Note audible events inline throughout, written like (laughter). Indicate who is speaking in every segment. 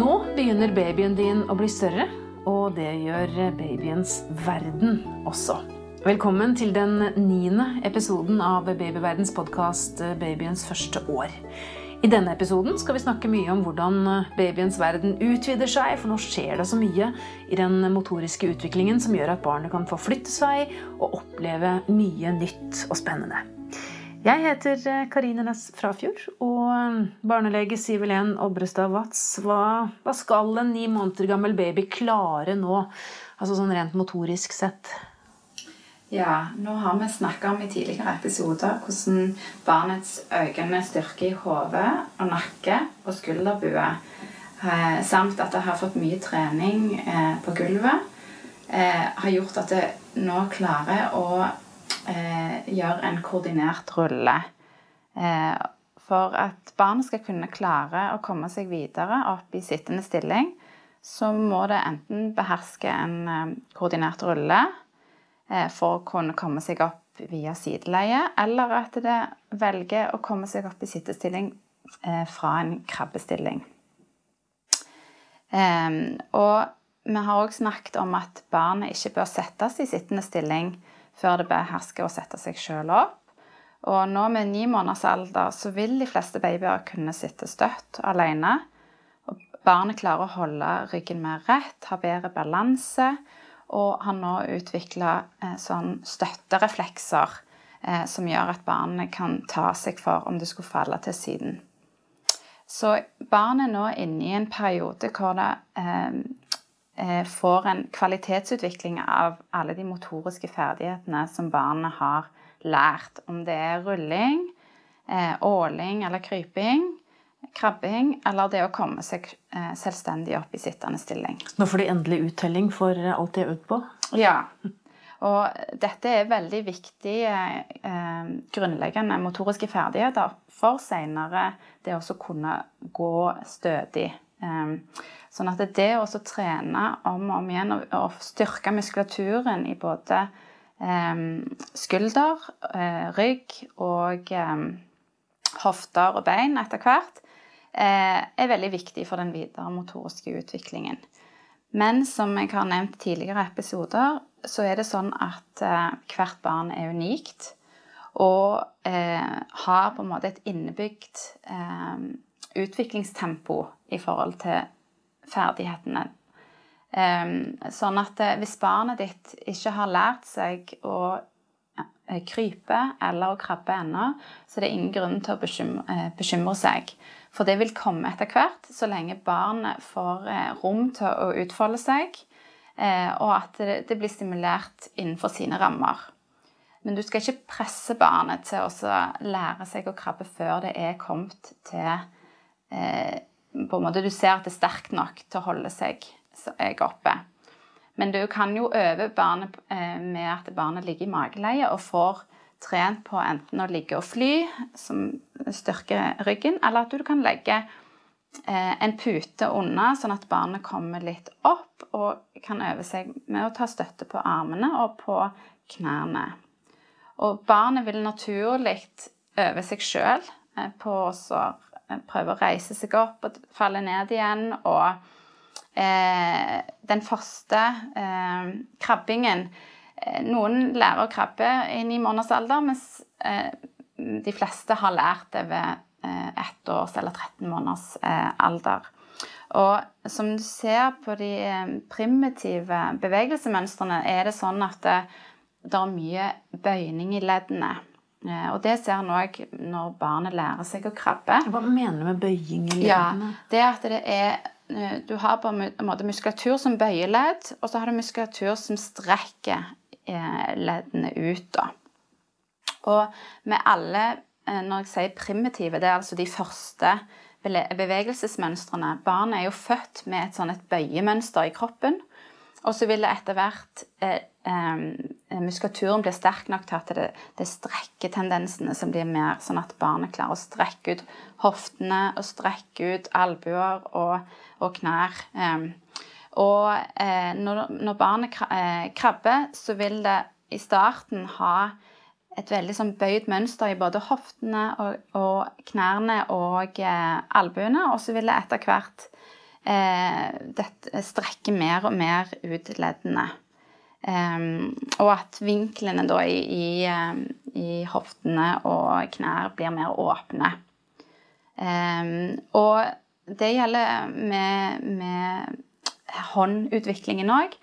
Speaker 1: Nå begynner babyen din å bli større, og det gjør babyens verden også. Velkommen til den niende episoden av Babyverdens podkast Babyens første år. I denne episoden skal vi snakke mye om hvordan babyens verden utvider seg, for nå skjer det så mye i den motoriske utviklingen som gjør at barnet kan få flytte seg og oppleve mye nytt og spennende. Jeg heter Karine Næss Frafjord, og barnelege Siv-Helen Obrestad Watz, hva, hva skal en ni måneder gammel baby klare nå, altså sånn rent motorisk sett?
Speaker 2: Ja, nå har vi snakka om i tidligere episoder hvordan barnets økende styrke i hode og nakke og skulderbue, eh, samt at det har fått mye trening eh, på gulvet, eh, har gjort at det nå klarer å gjøre en koordinert rulle. For at barnet skal kunne klare å komme seg videre opp i sittende stilling, så må det enten beherske en koordinert rulle Eh, for å kunne komme seg opp via sideleie, eller at det velger å komme seg opp i sittestilling eh, fra en krabbestilling. Og vi har òg snakket om at barnet ikke bør settes i sittende stilling før det behersker å sette seg sjøl opp. Og nå med ni måneders alder så vil de fleste babyer kunne sitte støtt alene. Og barnet klarer å holde ryggen mer rett, har bedre balanse og har nå utvikla eh, sånn støttereflekser eh, som gjør at barnet kan ta seg for om det skulle falle til siden. Så barnet er nå inne i en periode hvor det eh, får en kvalitetsutvikling av alle de motoriske ferdighetene som barnet har lært. Om det er rulling, eh, åling eller kryping, krabbing eller det å komme seg eh, selvstendig opp i sittende stilling.
Speaker 1: Nå får de endelig uttelling for alt de har øvd på?
Speaker 2: Ja. Og dette er veldig viktige eh, grunnleggende motoriske ferdigheter for seinere det å kunne gå stødig. Eh, sånn at det å trene om og om igjen og, styrke muskulaturen i både eh, skulder, eh, rygg og eh, hofter og bein etter hvert, Eh, er veldig viktig for den videre motoriske utviklingen. Men som jeg har nevnt tidligere episoder, så er det sånn at eh, hvert barn er unikt. Og har på en måte et innebygd utviklingstempo i forhold til ferdighetene. Eh, sånn at eh, hvis barnet ditt ikke har lært seg å krype eller å krabbe ennå, så er det ingen grunn til å bekymre, bekymre seg. For det vil komme etter hvert, så lenge barnet får eh, rom til å utfolde seg, eh, og at det blir stimulert innenfor sine rammer. Men du skal ikke presse barnet til å lære seg å krabbe før det er kommet til eh, på en måte Du ser at det er sterkt nok til å holde seg oppe. Men du kan jo øve barnet med at barnet ligger i mageleie og får trent på enten å ligge og fly, som styrker ryggen, eller at du kan legge eh, en pute unna, sånn at barnet kommer litt opp og kan øve seg med å ta støtte på armene og på knærne. Og barnet vil naturlig øve seg sjøl eh, på å eh, prøve å reise seg opp og falle ned igjen. Og eh, den første eh, krabbingen Eh, noen lærer å krabbe i ni måneders alder, mens eh, de fleste har lært det ved eh, ett års eller 13 måneders alder. Og som du ser på de primitive bevegelsemønstrene, er det sånn at det, det er mye bøyning i leddene. Og det ser en òg når barnet lærer seg å krabbe.
Speaker 1: Hva mener du med bøying i leddene?
Speaker 2: Ja, det at det er Du har på en måte muskulatur som bøyer ledd, og så har du muskulatur som strekker leddene ut. Da. Og med alle, eh, når jeg sier primitive, det er altså de første bevegelsesmønstrene. Barnet er jo født med et sånn et bøyemønster i kroppen. Og så vil det etter hvert eh, eh, Muskulaturen blir sterk nok til at det, det strekker tendensene som blir mer, sånn at barnet klarer å strekke ut hoftene og strekke ut albuer og, og knær. Eh, og eh, når, når, barnet eh, krabber, så vil det i starten ha et veldig sånn bøyd mønster i både hoftene og, og knærne og eh, albuene. Og så vil det etter hvert dette strekker mer og mer ut leddene. Um, og at vinklene da i, i, i, hoftene og knær blir mer åpne. Um, og det gjelder med, med håndutviklingen òg.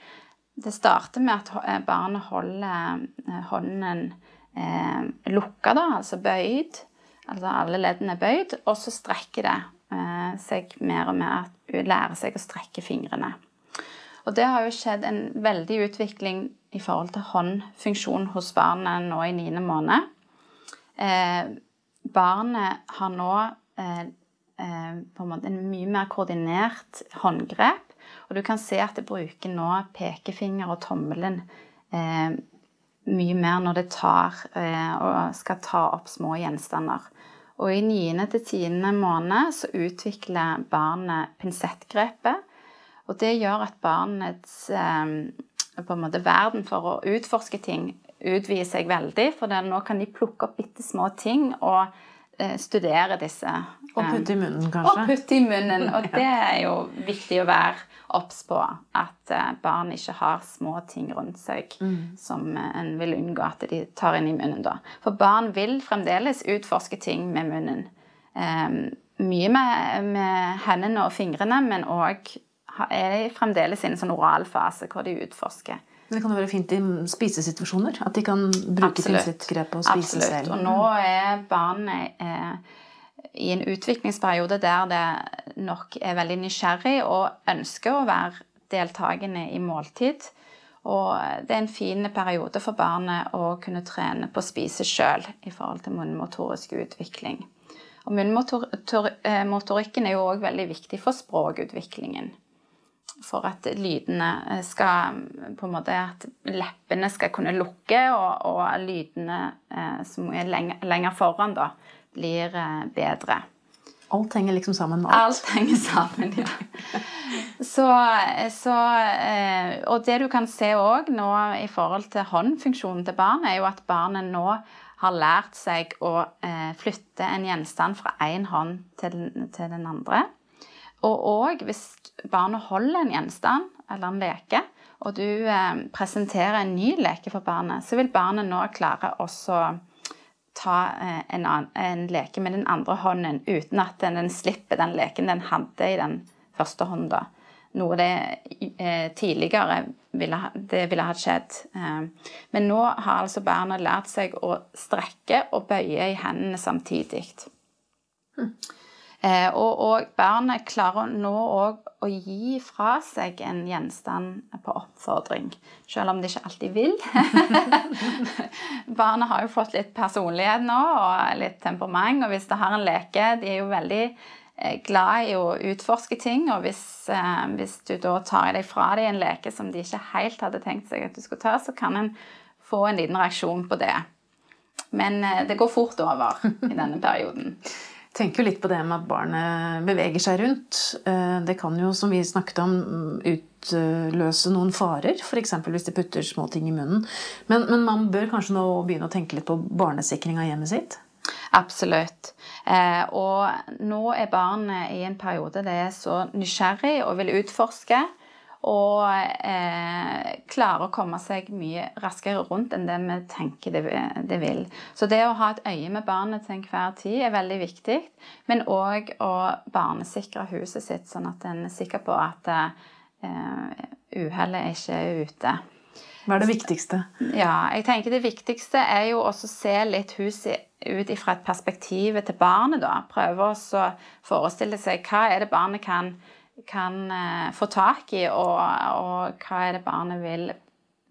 Speaker 2: Det starter med at eh, barnet holder eh, hånden eh, lukka, da, altså bøyd. Altså alle leddene er bøyd, og så strekker det eh, seg mer og mer. Lærer seg å strekke fingrene. Og det har jo skjedd en veldig utvikling i forhold til håndfunksjon hos barnet nå i niende måned. Eh, barnet har nå eh, eh, på en måte en mye mer koordinert håndgrep. Og du kan se at det bruker nå pekefinger og tommelen eh, mye mer når det tar eh, og skal ta opp små gjenstander. Og i 9. til 10. måned så utvikler barnet pinsettgrepet. Og det gjør at barnets eh, på en måte verden for å utforske ting utvider seg veldig. For nå kan de plukke opp bitte små ting og eh, studere disse.
Speaker 1: Og putte i munnen, kanskje.
Speaker 2: Og putte i munnen. Og (laughs) det er jo viktig å være obs på at eh, barn ikke har små ting rundt seg mm. som eh, en vil unngå at de tar inn i munnen. da. For barn vil fremdeles utforske ting med munnen. Um, mye med, med, hendene og fingrene, men òg er fremdeles i en sånn oralfase hvor de utforsker.
Speaker 1: Det kan jo være fint i spisesituasjoner. At de kan bruke pinsettgrepet og spise
Speaker 2: Absolutt.
Speaker 1: selv.
Speaker 2: Og nå er barnet eh, i en utviklingsperiode der det nok er veldig nysgjerrig og ønsker å være deltakende i måltid. Og det er en fin periode for barnet å kunne trene på å spise sjøl i forhold til munnmotorisk utvikling. Og munnmotorikken er jo òg veldig viktig for språkutviklingen. For at lydene skal på en måte At leppene skal kunne lukke, og, og lydene eh, som er lenger, lenger foran, da, blir eh, bedre.
Speaker 1: Alt henger liksom sammen med alt?
Speaker 2: Alt henger sammen, ja. Så, så, eh, og det du kan se òg nå i forhold til håndfunksjonen til barn, er jo at barnet nå har lært seg å eh, flytte en gjenstand fra én hånd til, til, den andre. Og òg hvis barnet holder en gjenstand eller en leke, og du presenterer en ny leke for barnet, så vil barnet nå klare å ta eh, en, en, leke med den andre hånden uten at den, den, slipper den leken den hadde i den første hånda. Noe det eh, tidligere ville, det ville ha skjedd. Eh, men nå har altså barna lært seg å strekke og bøye i hendene samtidig. Mm. Eh, og, og, barnet klarer nå òg å gi fra seg en gjenstand på oppfordring, selv om de ikke alltid vil. (laughs) barnet har jo fått litt personlighet nå og litt temperament, og hvis det har en leke De er jo veldig eh, glad i å utforske ting, og hvis, eh, hvis du da tar deg fra dem en leke som de ikke helt hadde tenkt seg at du skulle ta, så kan en få en liten reaksjon på det. Men det går fort over i denne perioden
Speaker 1: tenker jo litt på det med at barnet beveger seg rundt. Eh, det kan jo, som vi snakket om, utløse noen farer. F.eks. hvis de putter små ting i munnen. Men, men, man bør kanskje nå begynne å tenke litt på barnesikring av hjemmet sitt?
Speaker 2: Absolutt. Eh, og nå er barnet i en periode det er så nysgjerrig og vil utforske og eh, klare å komme seg mye raskere rundt enn det vi tenker det, det, vil. Så det å ha et øye med barnet til enhver tid er veldig viktig. Men òg å barnesikre huset sitt, sånn at en er sikker på at eh, uhellet ikke er ute.
Speaker 1: Hva er det viktigste?
Speaker 2: Ja, jeg tenker Det viktigste er jo også å se litt huset ut fra et perspektiv til barnet. da. Prøve å forestille seg hva er det barnet kan gjøre kan eh, få tak i, og, og, hva er det barnet vil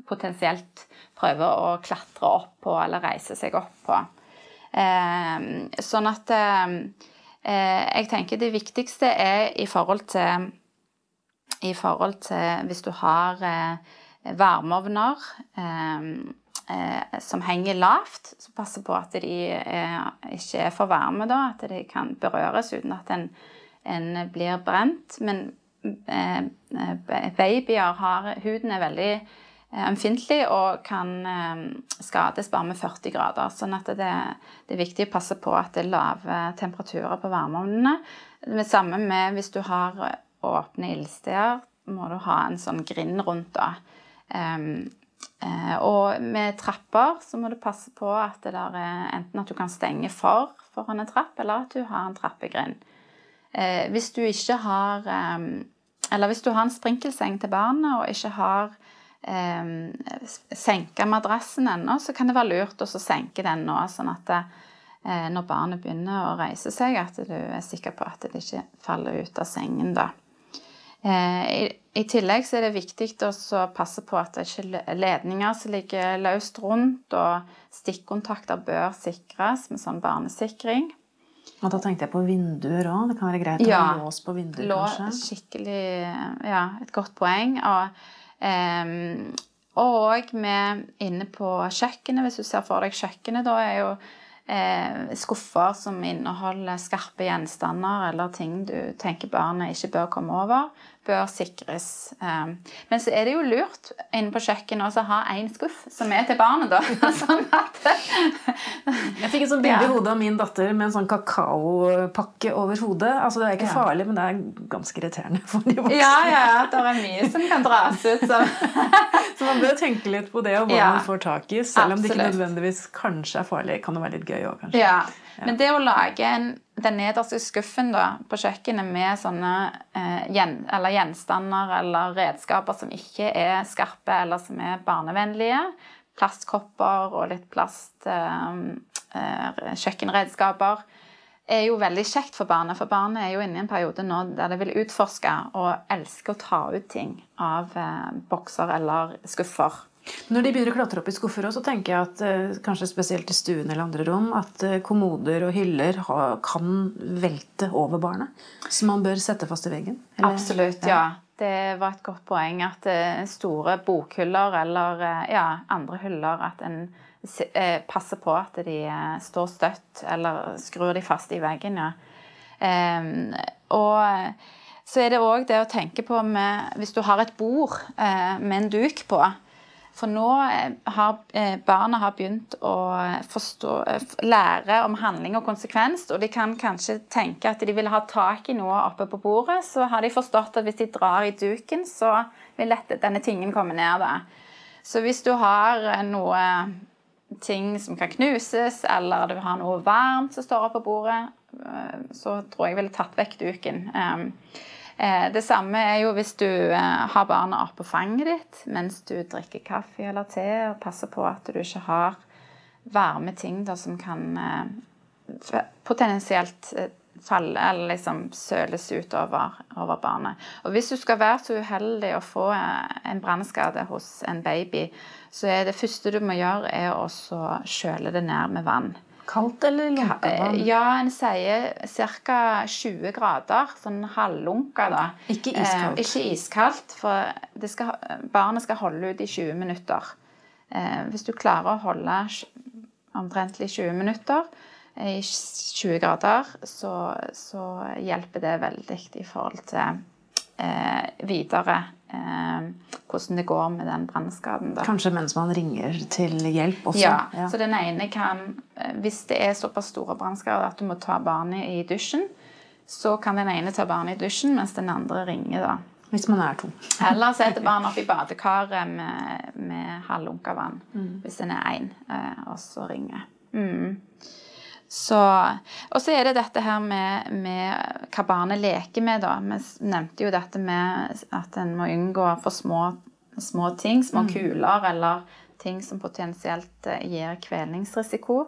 Speaker 2: potensielt prøve å klatre opp på eller reise seg opp på. Eh, sånn at eh, jeg tenker det viktigste er i forhold til i forhold til hvis du har eh, varmeovner som henger lavt, så passe på at de ikke er for varme, da, at de kan berøres uten at en en blir brent. Men eh, eh, babyer har Huden er veldig eh, ømfintlig og kan skades bare med 40 grader. sånn at det, det, er viktig å passe på at det er lave temperaturer på varmeovnene. Det samme med hvis du har åpne ildsteder må du ha en sånn grind rundt, da. Um, og med trapper så må du passe på at det der er enten at du kan stenge for foran en trapp, eller at du har en trappegrind. Uh, hvis du ikke har eh, Eller hvis du har en sprinkelseng til barnet og ikke har eh, senka madrassen ennå, så kan det være lurt å senke den nå, sånn at det, eh, når barnet begynner å reise seg, at du er sikker på at det ikke faller ut av sengen da. Eh, I, I, tillegg så er det viktig å passe på at det ikke er ledninger som ligger løst rundt, og stikkontakter bør sikres med sånn barnesikring.
Speaker 1: Og da tenkte jeg på vinduer òg. Det kan være greit å ja, ha lås på vinduer, kanskje?
Speaker 2: Skikkelig Ja, et godt poeng. Og, eh, og med inne på kjøkkenet, hvis du ser for deg kjøkkenet, da er jo eh, skuffer som inneholder skarpe gjenstander eller ting du tenker barnet ikke bør komme over, bør sikres. Eh, men så er det jo lurt inne på kjøkkenet å ha én skuff som er til barnet, da. (laughs) sånn at
Speaker 1: Jeg fikk et sånt bilde i hodet av min datter med en sånn kakaopakke over hodet. Altså, det er ikke farlig, men det er ganske irriterende for de voksne.
Speaker 2: Ja, ja, ja. Det er mye som kan dras ut. Så, (laughs)
Speaker 1: så man bør tenke litt på det og hva ja. man får tak i. Selv om det ikke nødvendigvis kanskje er farlig, kan det være litt gøy òg, kanskje.
Speaker 2: Ja. Men det å lage en, den nederste skuffen da, på kjøkkenet med sånne eh, gjen, eller gjenstander eller redskaper som ikke er skarpe eller som er barnevennlige, plastkopper og litt plast eh, eh, kjøkkenredskaper, er jo veldig kjekt for barnet. For barnet er jo inne i en periode nå der det vil utforske og elske å ta ut ting av eh, bokser eller skuffer.
Speaker 1: Når de begynner å klatre opp i skuffer, så tenker jeg at eh, kanskje spesielt i stuen eller andre rom, at eh, kommoder og hyller kan velte over barnet. Så man bør sette fast i veggen.
Speaker 2: Eller? Absolutt, ja. Det var et godt poeng at eh, store bokhyller eller ja, andre hyller at en passer på at de står støtt, eller skrur de fast i veggen. ja. Um, og så er det òg det å tenke på med Hvis du har et bord med en duk på, for nå eh, har eh, barna har begynt å forstå, eh, lære om handling og konsekvens, og de kan kanskje tenke at de vil ha tak i noe oppe på bordet. Så har de forstått at hvis de drar i duken, så vil dette, denne tingen komme ned. Da. Så hvis du har noe ting som kan knuses, eller du har noe varmt som står oppe på bordet, så tror jeg jeg ville tatt vekk duken. Eh, det samme er jo hvis du eh, har barna oppå fanget ditt mens du drikker kaffe eller te, og passer på at du ikke har varme ting da, som kan eh, potensielt falle eller liksom søles ut over, over, barnet. Og hvis du skal være så uheldig å få en brannskade hos en baby, så er det første du må gjøre, er å kjøle det ned med vann.
Speaker 1: Kaldt eller lunka vann?
Speaker 2: Eh, ja, en sier ca. 20 grader. Sånn halvlunka, da.
Speaker 1: Ikke iskaldt?
Speaker 2: Eh, ikke iskaldt, for skal, barnet skal holde ut i 20 minutter. Eh, hvis du klarer å holde omtrentlig 20 minutter i 20 grader, så, så hjelper det veldig i forhold til eh, videre eh, hvordan det går med den brannskaden.
Speaker 1: Kanskje mens man ringer til hjelp også?
Speaker 2: Ja, ja. så den ene kan eh, Hvis det er såpass store brannskader at du må ta barnet i dusjen, så kan den ene ta barnet i dusjen mens den andre ringer. da.
Speaker 1: Hvis man er to.
Speaker 2: Eller sette (laughs) barnet opp i badekaret med, med halvlunka vann. Mm. Hvis en er én, eh, og så ringer. Mm. Så, og så er det dette her med, med hva barnet leker med, da. Vi nevnte jo dette med at en må unngå for små, små ting, små mm. kuler eller ting som potensielt eh, gir kvelningsrisiko.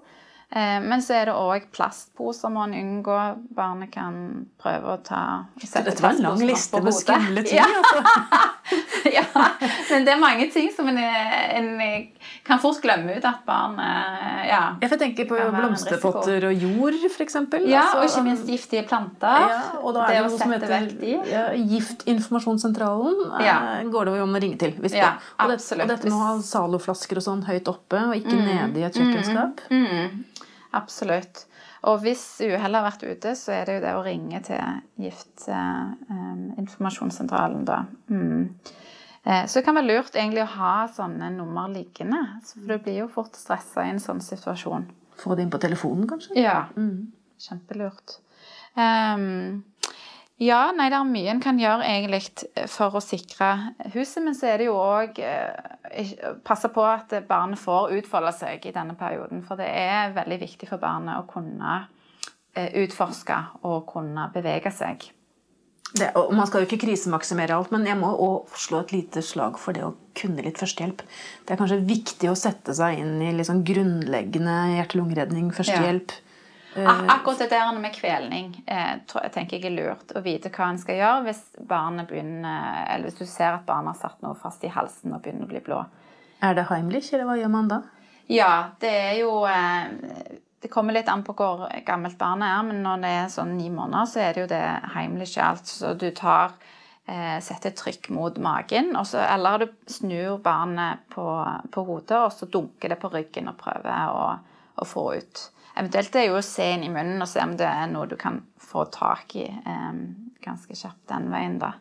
Speaker 2: Eh, men så er det òg plastposer må en unngå. Barnet kan prøve å ta
Speaker 1: Dette var en lang liste med skumle (laughs) ting. Ja. Altså. (laughs)
Speaker 2: ja. Men det er mange ting som en, en, kan fort glemme ut at barn ja,
Speaker 1: Jeg får tenke på blomsterpotter og jord, f.eks.
Speaker 2: Ja, altså, og ikke minst giftige planter.
Speaker 1: Ja, og da er det, det noe som heter ja, Giftinformasjonssentralen ja. går det jo om å ringe til. Hvis ja, det. Og, det, og dette med å ha Zalo-flasker og sånn høyt oppe, og ikke mm. nede i et kjøkkenskap. Mm.
Speaker 2: Mm. Absolutt. Og hvis uhellet har vært ute, så er det jo det å ringe til Giftinformasjonssentralen, eh, da. Mm. Eh, så det kan være lurt egentlig å ha sånne nummer liggende. For du blir jo fort stressa i en sånn situasjon.
Speaker 1: Få det inn på telefonen, kanskje?
Speaker 2: Ja. Mm. Kjempelurt. Um, Ja, nei, det er mye en kan gjøre egentlig for å sikre huset, men så er det jo òg eh, passe på at barnet får utfolde seg i denne perioden. For det er veldig viktig for barnet å kunne eh, utforske og kunne bevege seg.
Speaker 1: Det, og man skal jo ikke krisemaksimere alt, men jeg må også slå et lite slag for det å kunne litt førstehjelp. Det er kanskje viktig å sette seg inn i liksom grunnleggende hjerte-lungeredning, førstehjelp.
Speaker 2: Ja. Akkurat det der med kvelning eh, jeg tenker jeg er lurt å vite hva en skal gjøre hvis barnet begynner, eller hvis du ser at barnet har satt noe fast i halsen og begynner å bli blå.
Speaker 1: Er det Heimlich, eller hva gjør man da?
Speaker 2: Ja, det er jo eh, det kommer litt an på hvor gammelt barnet er, men når det er sånn ni måneder, så er det jo det heimliche alt. Så du tar eh, setter trykk mot magen, så, eller du snur barnet på, på, hodet, og så dunker det på ryggen og prøver å, å, få ut. Eventuelt er jo å se inn i munnen og se om det er noe du kan få tak i eh, ganske kjapt den veien, da.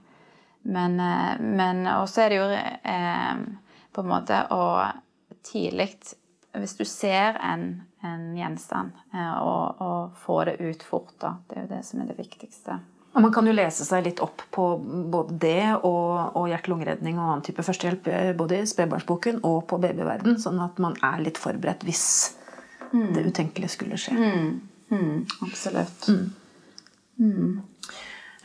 Speaker 2: Men, eh, men også er det jo eh, på en måte å tidlig Hvis du ser en en gjenstand. Eh, og, og, få det ut fort. Da. Det er jo det som er det viktigste.
Speaker 1: Og Man kan jo lese seg litt opp på både det og, og hjerte-lungeredning og annen type førstehjelp eh, både i spedbarnsboken og på babyverden, sånn at man er litt forberedt hvis mm. det utenkelige skulle skje.
Speaker 2: Mm. Mm. Absolutt. Mm.
Speaker 1: Mm.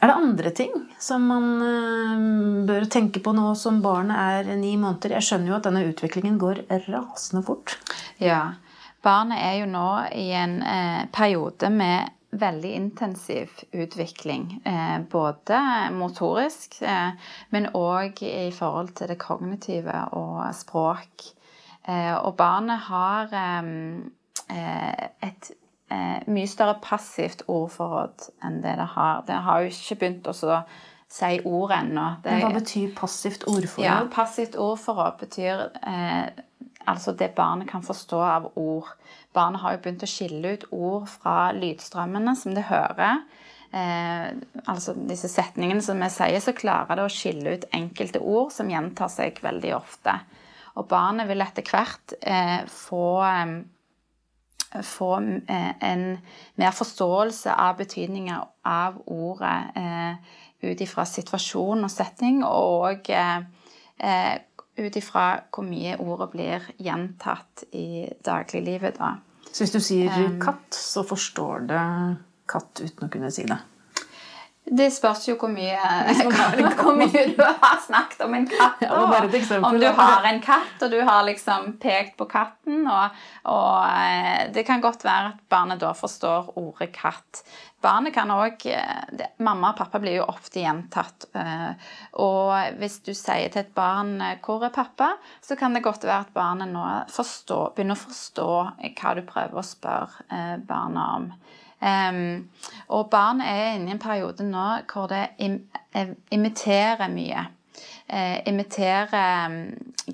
Speaker 1: Er det andre ting som man uh, bør tenke på nå som barnet er ni måneder? Jeg skjønner jo at denne utviklingen går rasende fort.
Speaker 2: Ja, Barnet er jo nå i en eh, periode med veldig intensiv utvikling. Eh, både motorisk, eh, men òg i forhold til det kognitive og språk. Eh, og barnet har eh, eh, et mye større passivt ordforråd enn det det har. Det har jo ikke begynt å si ord ennå.
Speaker 1: Hva betyr passivt ordforråd?
Speaker 2: Ja, Passivt ordforråd betyr altså det barnet kan forstå av ord. Barnet har jo begynt å skille ut ord fra lydstrømmene som det hører. Eh, altså disse setningene som vi sier, så klarer det å skille ut enkelte ord som gjentar seg veldig ofte. Og barnet vil etter hvert eh, få, eh, få eh, en mer forståelse av betydninga av ordet eh, ut ifra situasjon og setting, og eh, ut ifra hvor mye ordet blir gjentatt i dagliglivet. da.
Speaker 1: Så hvis du sier katt, så forstår det katt uten å kunne si det?
Speaker 2: Det spørs jo hvor mye, (laughs) hvor mye du har snakket om en katt. om du har en katt, og du har liksom pekt på katten. Og, og, eh, det kan godt være at barnet da forstår ordet katt. Barnet kan òg eh, Mamma og pappa blir jo ofte gjentatt. Eh, og hvis du sier til et barn 'Hvor er pappa?', så kan det godt være at barnet nå forstår, begynner å forstå hva du prøver å spørre barnet om. Um, og barn er inne i en periode nå hvor det im eh, imiterer mye. Uh, imiterer um,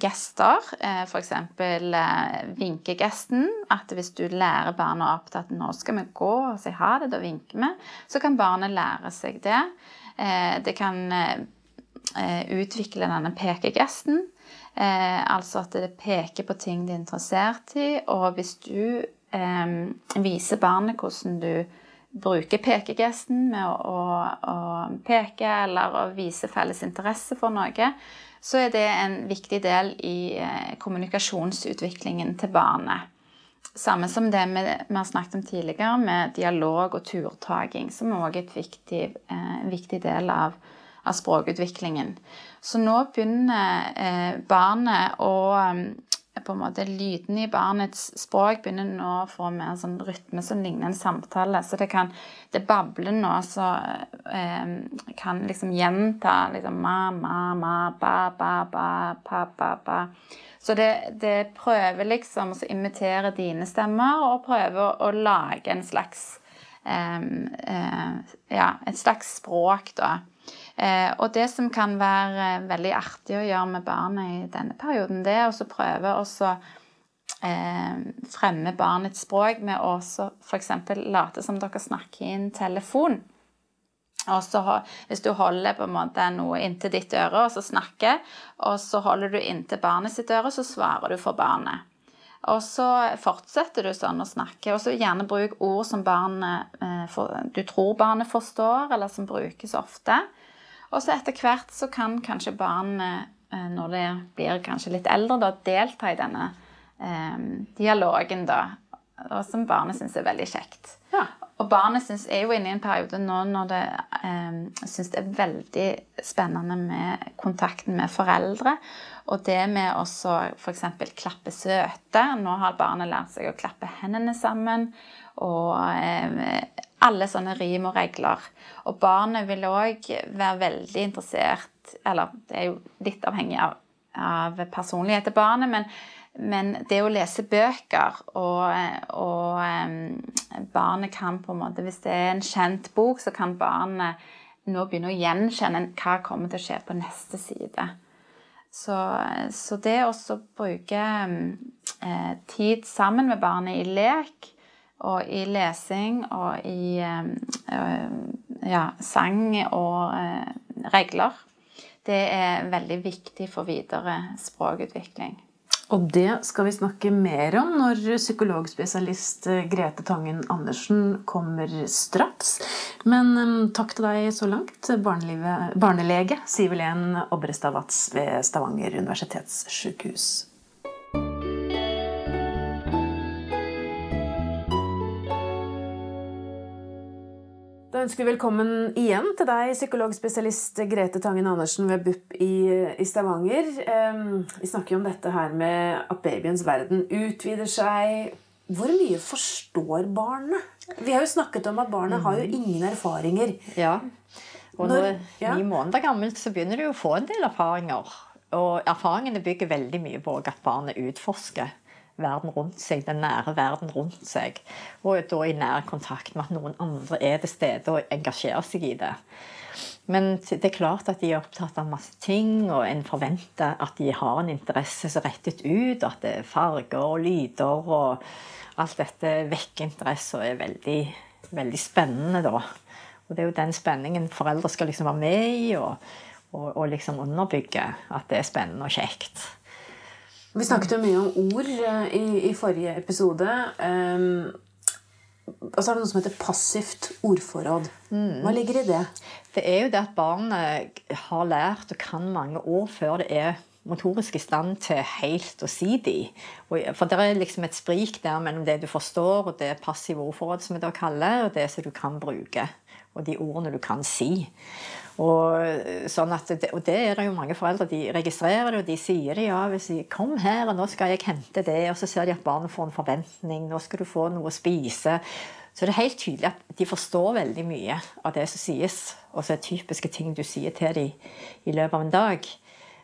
Speaker 2: gester, uh, f.eks. Uh, vinkegesten. At hvis du lærer barnet opp til at 'nå skal vi gå og si ha det', da vinker vi, så kan barnet lære seg det. Uh, det kan utvikle denne pekegesten. altså at det peker på ting de er interessert i. Og hvis du eh, vise barnet hvordan du bruker pekegesten med å, å, å, peke eller å vise felles interesse for noe, så er det en viktig del i eh, kommunikasjonsutviklingen til barnet. Samme som det vi, vi, har snakket om tidligere, med dialog og turtaking, som også er en viktig, eh, viktig del av, av, språkutviklingen. Så nå begynner eh, barnet å på en måte Lydene i barnets språk begynner nå å få mer sånn rytme som ligner en samtale. Så det kan Det babler nå, så eh, kan liksom gjenta liksom ma, ma, ma, ba, ba, ba, pa, ba, ba. Så det, det prøver liksom å imitere dine stemmer, og prøver å, å lage en slags eh, eh, Ja, et slags språk, da. Eh, og det som kan være eh, veldig artig å gjøre med barnet i denne perioden, det er å prøve å eh, fremme barnets språk med å f.eks. late som dere snakker i en telefon. Og så Hvis du holder på en måte noe inntil ditt øre og så snakker, og så holder du inntil barnet sitt øre, så svarer du for barnet. Og så fortsetter du sånn å snakke, og så gjerne bruk ord som barnet, du tror barnet forstår, eller som brukes ofte. Og så etter hvert så kan kanskje barnet, eh, når det blir kanskje litt eldre, da, delta i denne eh, dialogen, da. Som barnet syns er veldig kjekt.
Speaker 1: Ja.
Speaker 2: Og barnet synes, er jo inne i en periode nå når det eh, syns det er veldig spennende med kontakten med foreldre. Og det med å f.eks. klappe søte. Nå har barnet lært seg å klappe hendene sammen. Og eh, alle sånne rim og regler. Og barnet vil òg være veldig interessert Eller det er jo litt avhengig av, av personlighet til barnet, men men det å lese bøker, og, og um, barnet kan på en måte Hvis det er en kjent bok, så kan barnet nå begynne å gjenkjenne hva kommer til å skje på neste side. Så, så det å bruke um, tid sammen med barnet i lek og i lesing og i um, ja, sang og uh, regler, det er veldig viktig for videre språkutvikling.
Speaker 1: Og det skal vi snakke mer om når psykologspesialist eh, Grete Tangen Andersen kommer straks. Men takk til deg så langt, barnelege Sivelen Obrestad Watz ved Stavanger universitetssykehus. Da ønsker vi velkommen igjen til deg, psykologspesialist Grete Tangen Andersen ved BUP i, i Stavanger. Um, vi snakker jo om dette her med at babyens verden utvider seg. Hvor mye forstår barnet? Vi har jo snakket om at barnet har jo mm. ingen erfaringer.
Speaker 3: Ja, og når, ja. ni måneder gammelt så begynner du å få en del erfaringer. Og erfaringene bygger veldig mye på at barnet utforsker verden rundt seg, den nære verden rundt seg. Og da i nær kontakt med at noen andre er til stede og engasjerer seg i det. Men det er klart at de er opptatt av masse ting, og en forventer at de har en interesse som rettet ut. At det er farger og lyder og alt dette vekker interesse og er veldig, veldig spennende, da. Og det er jo den spenningen foreldre skal liksom være med i og, og, og liksom underbygge at det er spennende og kjekt.
Speaker 1: Vi snakket jo mye om ord eh, i, i forrige episode. Um, og så er det noe som heter passivt ordforråd. Mm. Hva ligger i det?
Speaker 3: Det er jo det at barnet har lært og kan mange ord før det er motorisk i stand til helt å si de. For det er liksom et sprik der mellom det du forstår, og det passive ordforrådet som vi da kaller, og det som du kan bruke. Og de ordene du kan si. Og, sånn det, og, det, er det jo mange foreldre. De registrerer det, og de sier det. ja, hvis de, 'Kom her, og nå skal jeg hente det.' Og så ser de at barnet får en forventning. 'Nå skal du få noe å spise.' Så det er helt tydelig at de forstår veldig mye av det som sies. Og så er det typiske ting du sier til dem i løpet av en dag.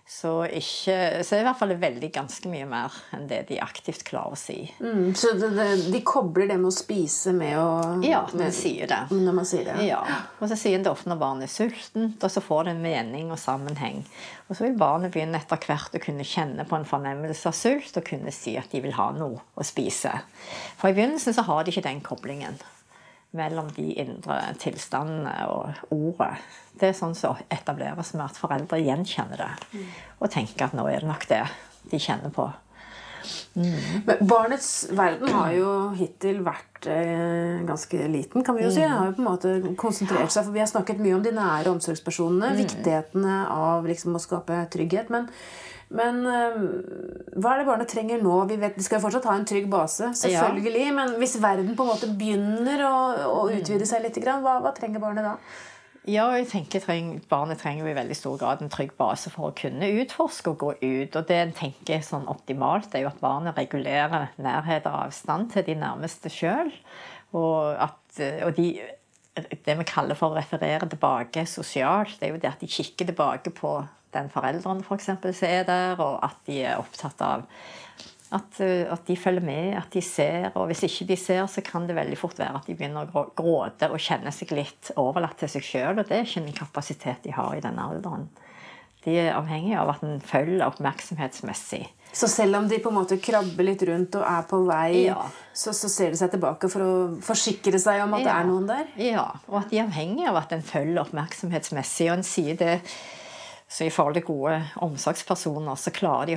Speaker 3: Så, ikke, så er det i hvert fall veldig ganske mye mer enn det de aktivt klarer å si.
Speaker 1: Mm, så det, det, de kobler det med å spise med å
Speaker 3: Ja, når de sier det.
Speaker 1: Når man sier det.
Speaker 3: Ja. Og så sier en det ofte når barnet er sultent, og så får det en mening og sammenheng. Og så vil barnet begynne etter hvert å kunne kjenne på en fornemmelse av sult og kunne si at de vil ha noe å spise. For i begynnelsen så har de ikke den koblingen mellom de indre tilstandene og ordet. Det er sånn som etableres med at foreldre gjenkjenner det. Mm. Og tenker at nå er det nok det de kjenner på.
Speaker 1: Mm. Men barnets verden har jo hittil vært eh, ganske liten, kan vi jo si. Mm. Har jo på en måte konsentrert seg, for Vi har snakket mye om de nære omsorgspersonene, mm. viktighetene av liksom, å skape trygghet. Men men øh, hva er det barnet trenger nå? Vi, vet, vi skal fortsatt ha en trygg base, selvfølgelig. Ja. Men hvis verden på en måte begynner å, å utvide seg litt, hva, hva trenger barnet da?
Speaker 3: Ja, jeg tenker treng, Barnet trenger i veldig stor grad en trygg base for å kunne utforske og gå ut. Og det en tenker sånn optimalt, er jo at barnet regulerer nærhet og avstand til de nærmeste sjøl. Og, og de, det vi kaller for å referere tilbake sosialt, det er jo det at de kikker tilbake på den foreldrene for For som er der, og at de er opptatt av at, eh, at, de følger med, at de ser. Og hvis ikke de ser, så kan det veldig fort være at de begynner å gråte og kjenne seg litt overlatt til seg sjøl. Og det er ikke en kapasitet de har i denne alderen. De er avhengig av at en følger oppmerksomhetsmessig.
Speaker 1: Så selv om de på en måte krabber litt rundt og er på vei, ja. så, så, ser de seg tilbake for å forsikre seg om at ja. det er noen der?
Speaker 3: Ja, og at de er avhengig av at en følger oppmerksomhetsmessig. Og en sier det Så i forhold til gode omsorgspersoner så klarer de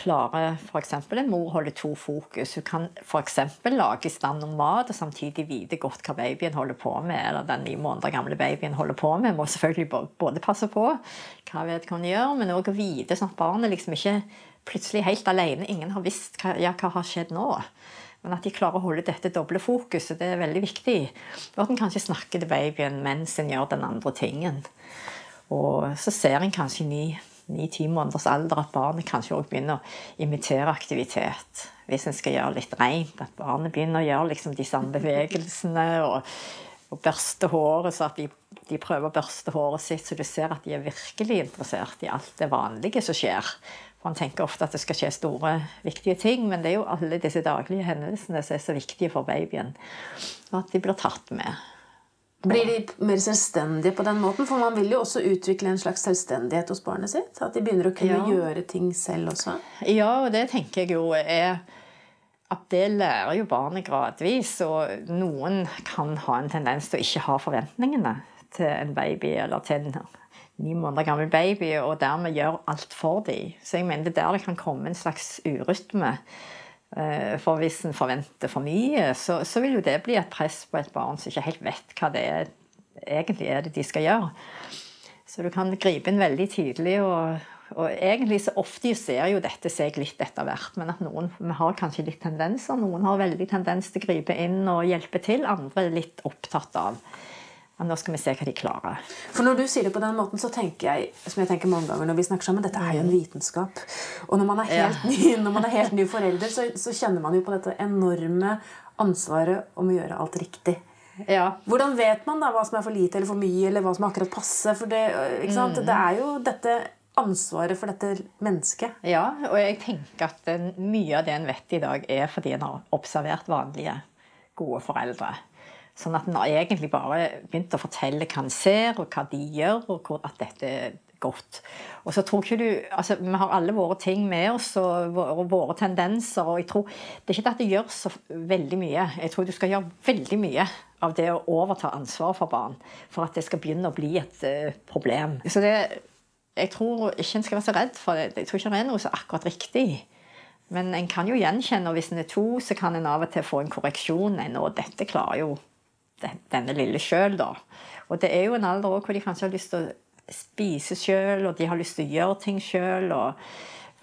Speaker 3: klarer f.eks. en mor holde to fokus. Hun kan f.eks. lage i stand noe mat og samtidig vite godt hva babyen holder på med. Eller den ni måneder gamle babyen holder på med. Må selvfølgelig både passe på hva vedkommende gjør, men òg vite sånn at barnet liksom ikke plutselig helt alene. Ingen har visst hva, ja, hva har skjedd nå. Men at de klarer å holde dette doble fokuset, det er veldig viktig. Og at en kanskje snakker til babyen mens en gjør den andre tingen. Og så ser en kanskje i ni-ti måneders alder at barnet kanskje også begynner å imitere aktivitet. Hvis en skal gjøre litt rent, at barnet begynner å gjøre liksom de samme bevegelsene. og, og børste håret, så at de, de, prøver å børste håret sitt, så du ser at de er virkelig interessert i alt det vanlige som skjer. For Han tenker ofte at det skal skje store, viktige ting, men det er jo alle disse daglige hendelsene som er så viktige for babyen. Og at de blir tatt med.
Speaker 1: Blir de mer selvstendige på den måten? For man vil jo også utvikle en slags selvstendighet hos barnet sitt. At de begynner å kunne ja. gjøre ting selv også.
Speaker 3: Ja, og det tenker jeg jo er at det lærer jo barnet gradvis. Og noen kan ha en tendens til å ikke ha forventningene til en baby eller til en ni måneder gammel baby, og dermed gjøre alt for dem. Så jeg mener det er der det kan komme en slags urytme. Eh, for hvis en forventer for mye, så, så, vil jo det bli et press på et barn som ikke helt vet hva det er, egentlig er det de skal gjøre. Så du kan gripe inn veldig tidlig. Og, og egentlig så ofte ser jo dette seg litt etter hvert. Men at noen har kanskje litt tendenser. Noen har veldig tendens til å gripe inn og hjelpe til. Andre er litt opptatt av ja, nå skal vi se hva de klarer.
Speaker 1: For Når du sier det på den måten, så tenker jeg som jeg tenker mange ganger når vi snakker sammen, dette er jo en vitenskap. Og når man er helt, ja. ny, når man er helt ny forelder, så, så, kjenner man jo på dette enorme ansvaret om å gjøre alt riktig. Ja. Hvordan vet man da hva som er for lite eller for mye, eller hva som akkurat passer? For det, mm. det er jo dette ansvaret for dette mennesket.
Speaker 3: Ja, og jeg tenker at mye av det en vet i dag, er fordi en har observert vanlige, gode foreldre. Sånn at en har egentlig bare begynt å fortelle hva en ser, og hva de gjør, og hvor, at dette er godt. Og så tror ikke du, altså Vi har alle våre ting med oss og våre, våre tendenser. og jeg tror, Det er ikke det at det gjør så veldig mye. Jeg tror du skal gjøre veldig mye av det å overta ansvaret for barn for at det skal begynne å bli et uh, problem. Så det, Jeg tror ikke en skal være så redd for det. Jeg tror ikke det er noe så akkurat riktig. Men en kan jo gjenkjenne, og hvis en er to, så kan en av og til få en korreksjon. Nei, nå, dette klarer jo denne lille sjøl, da. Og det er jo en alder hvor de kanskje har lyst til å spise sjøl, og de har lyst til å gjøre ting sjøl, og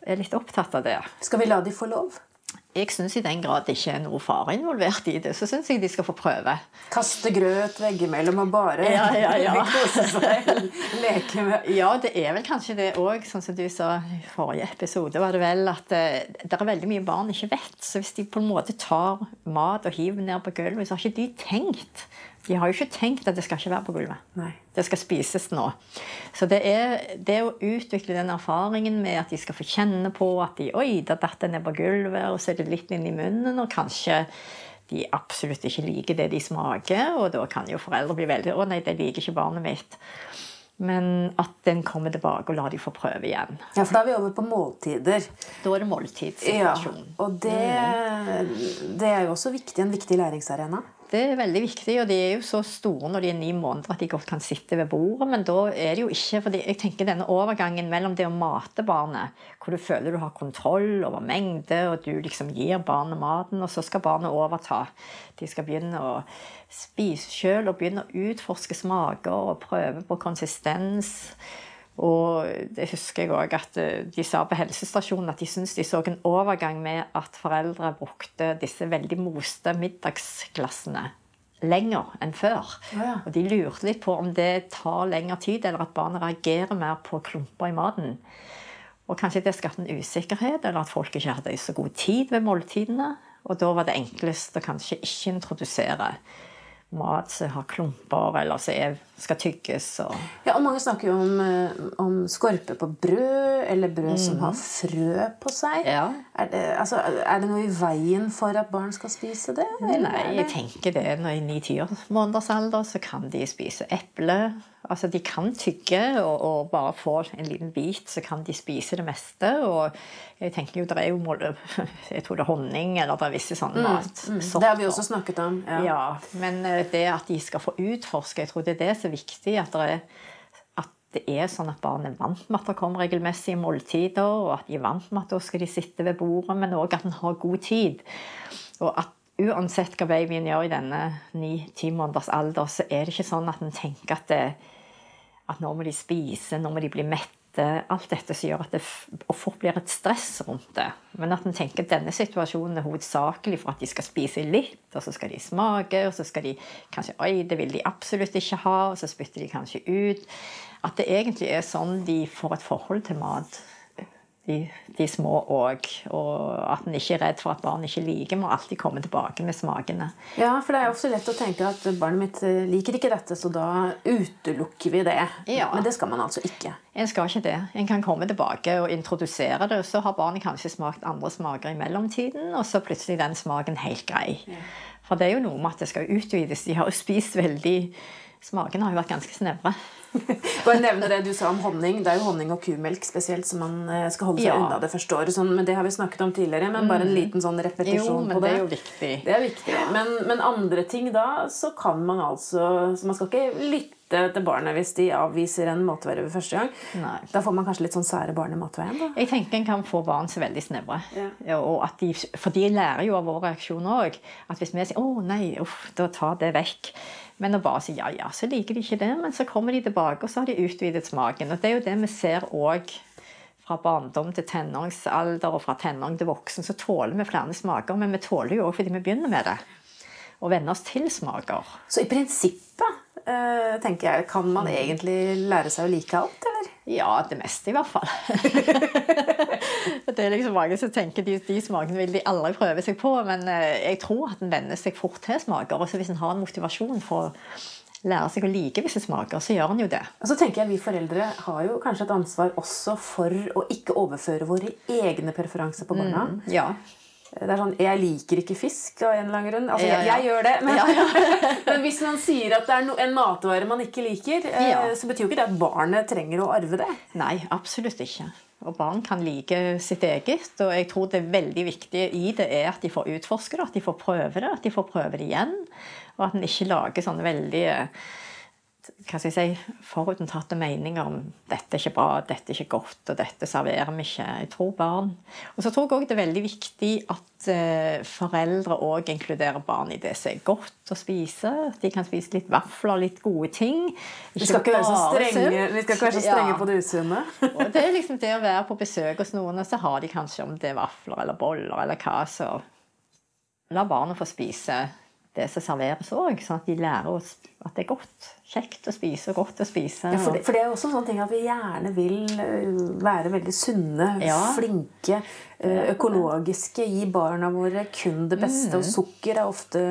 Speaker 3: er litt opptatt av det.
Speaker 1: Skal vi la de få lov?
Speaker 3: Jeg syns i den grad det ikke er noe fare involvert i det, så syns jeg de skal få prøve.
Speaker 1: Kaste grøt veggimellom og bare
Speaker 3: ja, ja, ja. (laughs)
Speaker 1: kose seg? Leke med (laughs)
Speaker 3: Ja, det er vel kanskje det òg, sånn som du sa i forrige episode, var det vel at det, eh, det er veldig mye barn ikke vet. Så hvis de på en måte tar mat og hiver ned på gulvet, så har ikke de tenkt de har jo ikke tenkt at det skal ikke være på gulvet.
Speaker 1: Nei.
Speaker 3: Det skal spises nå. Så det er det å utvikle den erfaringen med at de skal få kjenne på at de Oi, da datt det ned på gulvet, og så er det litt inn i munnen, og kanskje de absolutt ikke liker det de smaker, og da kan jo foreldre bli veldig Å nei, det liker ikke barnet mitt. Men at den kommer tilbake og lar de få prøve igjen.
Speaker 1: Ja, For da er vi over på måltider.
Speaker 3: Da er det måltidssituasjon.
Speaker 1: Ja, og det, mm. det er jo også viktig, en viktig læringsarena.
Speaker 3: Det er veldig viktig, og de er jo så store når de er ni måneder at de godt kan sitte ved bordet. Men da er det jo ikke fordi jeg tenker denne overgangen mellom det å mate barnet, hvor du føler du har kontroll over mengde, og du liksom gir barnet maten, og så skal barnet overta. De skal begynne å spise sjøl og begynne å utforske smaker og prøve på konsistens. Og det husker jeg òg at eh, de sa på helsestasjonen at de syntes de så en overgang med at foreldre brukte disse veldig moste middagsglassene lenger enn før. Ja. Og de lurte litt på om det tar lengre tid, eller at barnet reagerer mer på klumper i maten. Og kanskje det skapte en usikkerhet, eller at folk ikke hadde så god tid ved måltidene. Og da var det enklest å kanskje ikke introdusere mat som har klumper, eller som skal tygges. Og...
Speaker 1: Ja, og mange snakker jo om, eh, om skorpe på brød, eller brød mm. som har frø på seg.
Speaker 3: Ja.
Speaker 1: Er, det, altså, er, det, noe i veien for at barn skal spise det?
Speaker 3: Nei, jeg tenker det. Når i ni-ti måneders alder så kan de spise eple Altså, de kan tygge, og, og, bare få en liten bit, så kan de spise det meste. Og jeg tenker jo, det er jo mål, (laughs) jeg tror det er honning, eller det er visse sånne mm, matsorter.
Speaker 1: Mm, det har vi også snakket om.
Speaker 3: Ja. ja. Men eh, det at de skal få utforske, jeg tror det er det som er viktig. At, er, at det er sånn at barn er vant med at det kommer regelmessige måltider, og at de er vant med at da skal de sitte ved bordet, men òg at en har god tid. Og at uansett hva babyen gjør i denne ni-ti måneders alder, så er det ikke sånn at en tenker at, det, at nå må de spise, nå må de bli mette. Alt dette som gjør at det fort blir et stress rundt det. Men at en tenker at denne situasjonen er hovedsakelig for at de skal spise litt, og så skal de smake, og så skal de kanskje Oi, det vil de absolutt ikke ha, og så spytter de kanskje ut. At det egentlig er sånn de får et forhold til mat de, de små òg. Og at en ikke er redd for at barn ikke liker, må alltid komme tilbake med smakene.
Speaker 1: Ja, for det er ofte lett å tenke at barnet mitt eh, liker ikke dette, så da utelukker vi det.
Speaker 3: Ja.
Speaker 1: Men det skal man altså ikke.
Speaker 3: En skal ikke det. En kan komme tilbake og introdusere det, og så har barnet kanskje smakt andre smaker i mellomtiden, og så plutselig den smaken helt grei. Ja. For det er jo noe med at det skal utvides. De har jo spist veldig Smakene har jo vært ganske snevre. (laughs)
Speaker 1: Bare nevne det du sa om honning. Det er jo honning og kumelk spesielt som man eh, skal holde seg ja. unna det første året. Sånn, men det har vi snakket om tidligere. Men bare en mm. liten sånn repetisjon
Speaker 3: jo,
Speaker 1: på det.
Speaker 3: det er jo viktig.
Speaker 1: Det er viktig. Men, men, andre ting da, så kan man altså Så man skal ikke lytte til barnet hvis de avviser en matvare ved første gang.
Speaker 3: Nei.
Speaker 1: Da får man kanskje litt sånn sære barn i matveien? da?
Speaker 3: Jeg tenker en kan få barn så veldig snevre. Ja. For de lærer jo av vår reaksjon òg. At hvis vi sier 'Å nei, uff, da tar det vekk'. Men å bare si ja, ja, så liker de ikke det. Men så kommer de tilbake, og så har de utvidet smaken. Og det er jo det vi ser òg fra barndom til tenåringsalder og fra tenåring til voksen, så tåler vi flere smaker. Men vi tåler jo òg fordi vi begynner med det. Og venner oss til smaker.
Speaker 1: Så i prinsippet eh, tenker jeg, kan man egentlig lære seg å like alt, eller?
Speaker 3: Ja, det meste i hvert fall. (laughs) det er liksom Mange som tenker de, de smakene vil de aldri prøve seg på. Men eh, jeg tror at en venner seg fort til smaker. Og hvis en har en motivasjon for å lære seg å like visse smaker, så gjør en jo det.
Speaker 1: Og så tenker jeg Vi foreldre har jo kanskje et ansvar også for å ikke overføre våre egne preferanser på barna.
Speaker 3: Mm, ja.
Speaker 1: Det er sånn, Jeg liker ikke fisk av en eller annen grunn. Altså, jeg, jeg gjør det. Men, (laughs) men, hvis man sier at det er no, en matvare man ikke liker, eh, så betyr jo ikke det at barnet trenger å arve det.
Speaker 3: Nei, absolutt ikke. Og barn kan like sitt eget. Og jeg tror det veldig viktige i det er at de får utforske det, at de får prøve det, at de får prøve det igjen. Og at en ikke lager sånne veldig hva skal jeg si, forutinntatte meninger om dette er ikke bra, dette er ikke godt, og dette serverer vi ikke. Jeg tror barn. Og så tror jeg òg det er veldig viktig at uh, foreldre òg inkluderer barn i det som er godt å spise. De kan spise litt vafler, litt gode ting.
Speaker 1: Ikke vi skal ikke så strenge, vi skal ikke være så strenge ja. på det usunne. (laughs)
Speaker 3: og det er liksom det å være på besøk hos noen, og så har de kanskje om det er vafler eller boller eller hva, så la barna få spise det som serveres òg, sånn at de lærer oss at det er godt. Kjekt å spise og godt å spise.
Speaker 1: Ja, for, det, for, det, er også en sånn ting at vi gjerne vil øh, være veldig sunne, ja. flinke, øh, økologiske. Gi barna våre kun det beste. Mm. Og sukker er ofte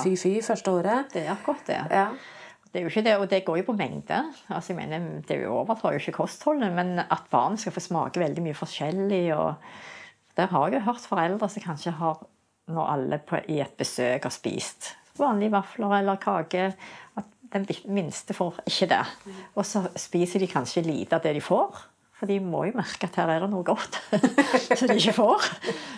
Speaker 1: fy-fy ja. første året.
Speaker 3: Det er akkurat det.
Speaker 1: Ja.
Speaker 3: Det er jo ikke det, og det går jo på mengde. Altså, jeg mener, Det er jo overtar jo ikke kostholdet, men at barn skal få smake veldig mye forskjellig. og Der har jeg jo hørt foreldre som kanskje har når alle på, i et besøk har spist vanlige vafler eller kake. At den minste får ikke det. Og så spiser de kanskje lite av det de får. For de må jo merke at her er det noe godt (laughs) som de ikke får.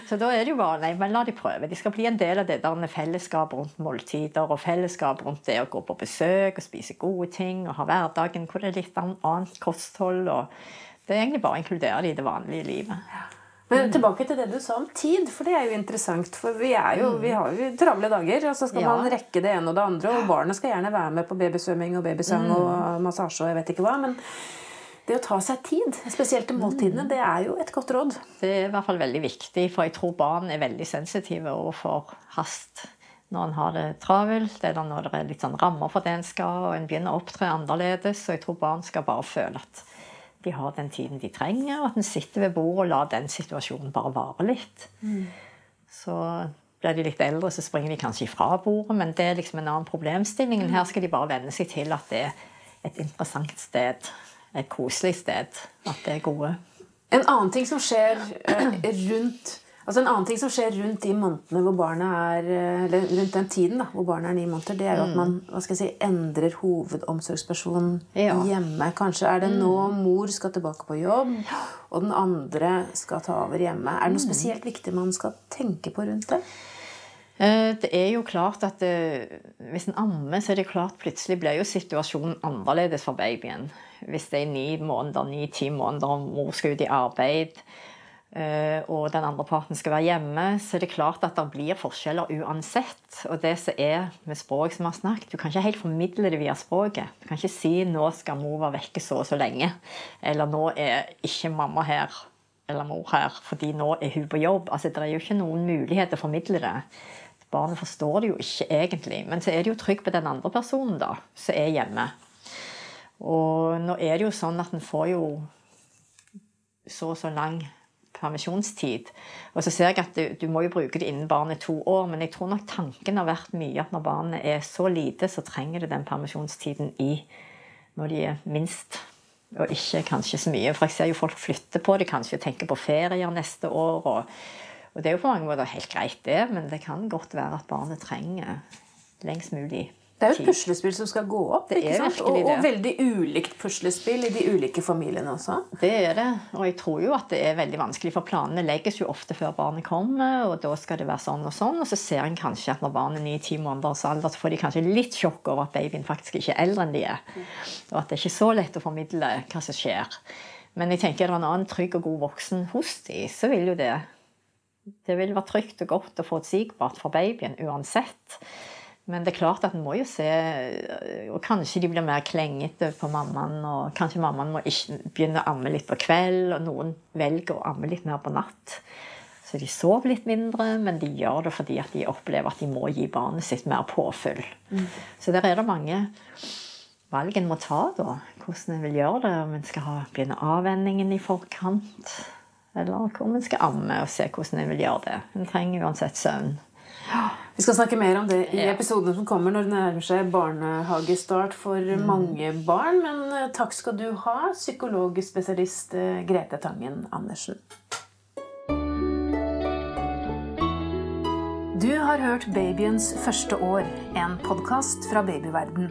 Speaker 3: Så da er det jo bare nei, men la de prøve. De skal bli en del av det der fellesskapet rundt måltider og fellesskap rundt det å gå på besøk og spise gode ting og ha hverdagen hvor det er litt annet kosthold. og Det er egentlig bare å inkludere det i det vanlige livet.
Speaker 1: Men tilbake til det du sa om tid, for det er jo interessant. For vi, jo, vi har jo travle dager, og så skal ja. man rekke det ene og det andre. Og barnet skal gjerne være med på babysvømming og babysang mm. og massasje og jeg vet ikke hva. men det å ta seg tid, spesielt til måltidene, det er jo et godt råd.
Speaker 3: Det er i hvert fall veldig viktig, for jeg tror barn er veldig sensitive overfor hast når en har det travelt, eller når det er litt sånn rammer for det en skal, og en begynner å opptre annerledes. Så jeg tror barn skal bare føle at de har den tiden de trenger, og at en sitter ved bordet og lar den situasjonen bare vare litt. Mm. Så blir de litt eldre, så springer de kanskje ifra bordet, men det er liksom en annen problemstilling. Her skal de bare venne seg til at det er et interessant sted, et koselig sted. At det er gode.
Speaker 1: En annen ting som skjer eh, rundt Altså En annen ting som skjer rundt de månedene hvor barna er, eh, eller rundt den tiden da, hvor barnet er ni måneder, det er jo at mm. man hva skal jeg si, endrer hovedomsorgsperson ja. hjemme. Kanskje er det nå mm. mor skal tilbake på jobb, og den andre skal ta over hjemme. Er det noe mm. spesielt viktig man skal tenke på rundt det?
Speaker 3: Eh, det er jo klart at det, Hvis en ammer, så er det klart plutselig blir jo situasjonen annerledes for babyen. Hvis det er ni måneder, ni-ti måneder, og mor skal ut i arbeid, eh, og den andre parten skal være hjemme, så er det klart at det blir forskjeller uansett. Og det som er med språk som vi har snakket, du kan ikke helt formidle det via språket. Du kan ikke si 'nå skal mor være vekke så og så lenge', eller 'nå er ikke mamma her' eller mor her, fordi nå er hun på jobb. Altså, Det er jo ikke noen mulighet til å formidle det. Barnet forstår det jo ikke egentlig, men så er det jo trygg på den andre personen da, som er hjemme. Og nå er det jo sånn at en får jo så og så lang permisjonstid. Og så ser jeg at du, du, må jo bruke det innen barnet er to år, men jeg tror nok tanken har vært mye at når barnet er så lite, så trenger det den permisjonstiden i når de er minst. Og ikke kanskje så mye. For jeg ser jo folk flytte på det, kanskje tenker på ferier neste år. Og, og det er jo på mange måter helt greit, det, men det kan godt være at barnet trenger lengst mulig
Speaker 1: det er jo et puslespill som skal gå opp.
Speaker 3: Det er
Speaker 1: og, og, veldig ulikt puslespill i de ulike familiene også.
Speaker 3: Det er det. Og jeg tror jo at det er veldig vanskelig, for planene legges jo ofte før barnet kommer, og da skal det være sånn og sånn. Og så ser en kanskje at når barnet er ni-ti måneders alder, så får de kanskje litt sjokk over at babyen faktisk ikke er eldre enn de er. Og at det er ikke så lett å formidle hva som skjer. Men jeg tenker er det en annen trygg og god voksen hos de, så vil jo det Det vil være trygt og godt og forutsigbart for babyen uansett. Men det er klart at en må jo se Og kanskje de blir mer klengete på mammaen. Og kanskje mammaen må ikke begynne å amme litt på kveld, og noen velger å amme litt mer på natt. Så de sover litt mindre, men de gjør det fordi at de opplever at de må gi barnet sitt mer påfyll. Mm. Så der er det mange valg en må ta, da. Hvordan en vil gjøre det. Om en skal ha, begynne avvenningen i forkant, eller om en skal amme og se hvordan en vil gjøre det. En trenger uansett søvn. (gasps)
Speaker 1: Vi skal snakke mer om det i episoden som kommer når det nærmer seg barnehagestart for mm. mange barn. Men eh, takk skal du ha, psykologspesialist eh, Grete Tangen Andersen. Du har hørt Babyens første år, en podkast fra babyverden.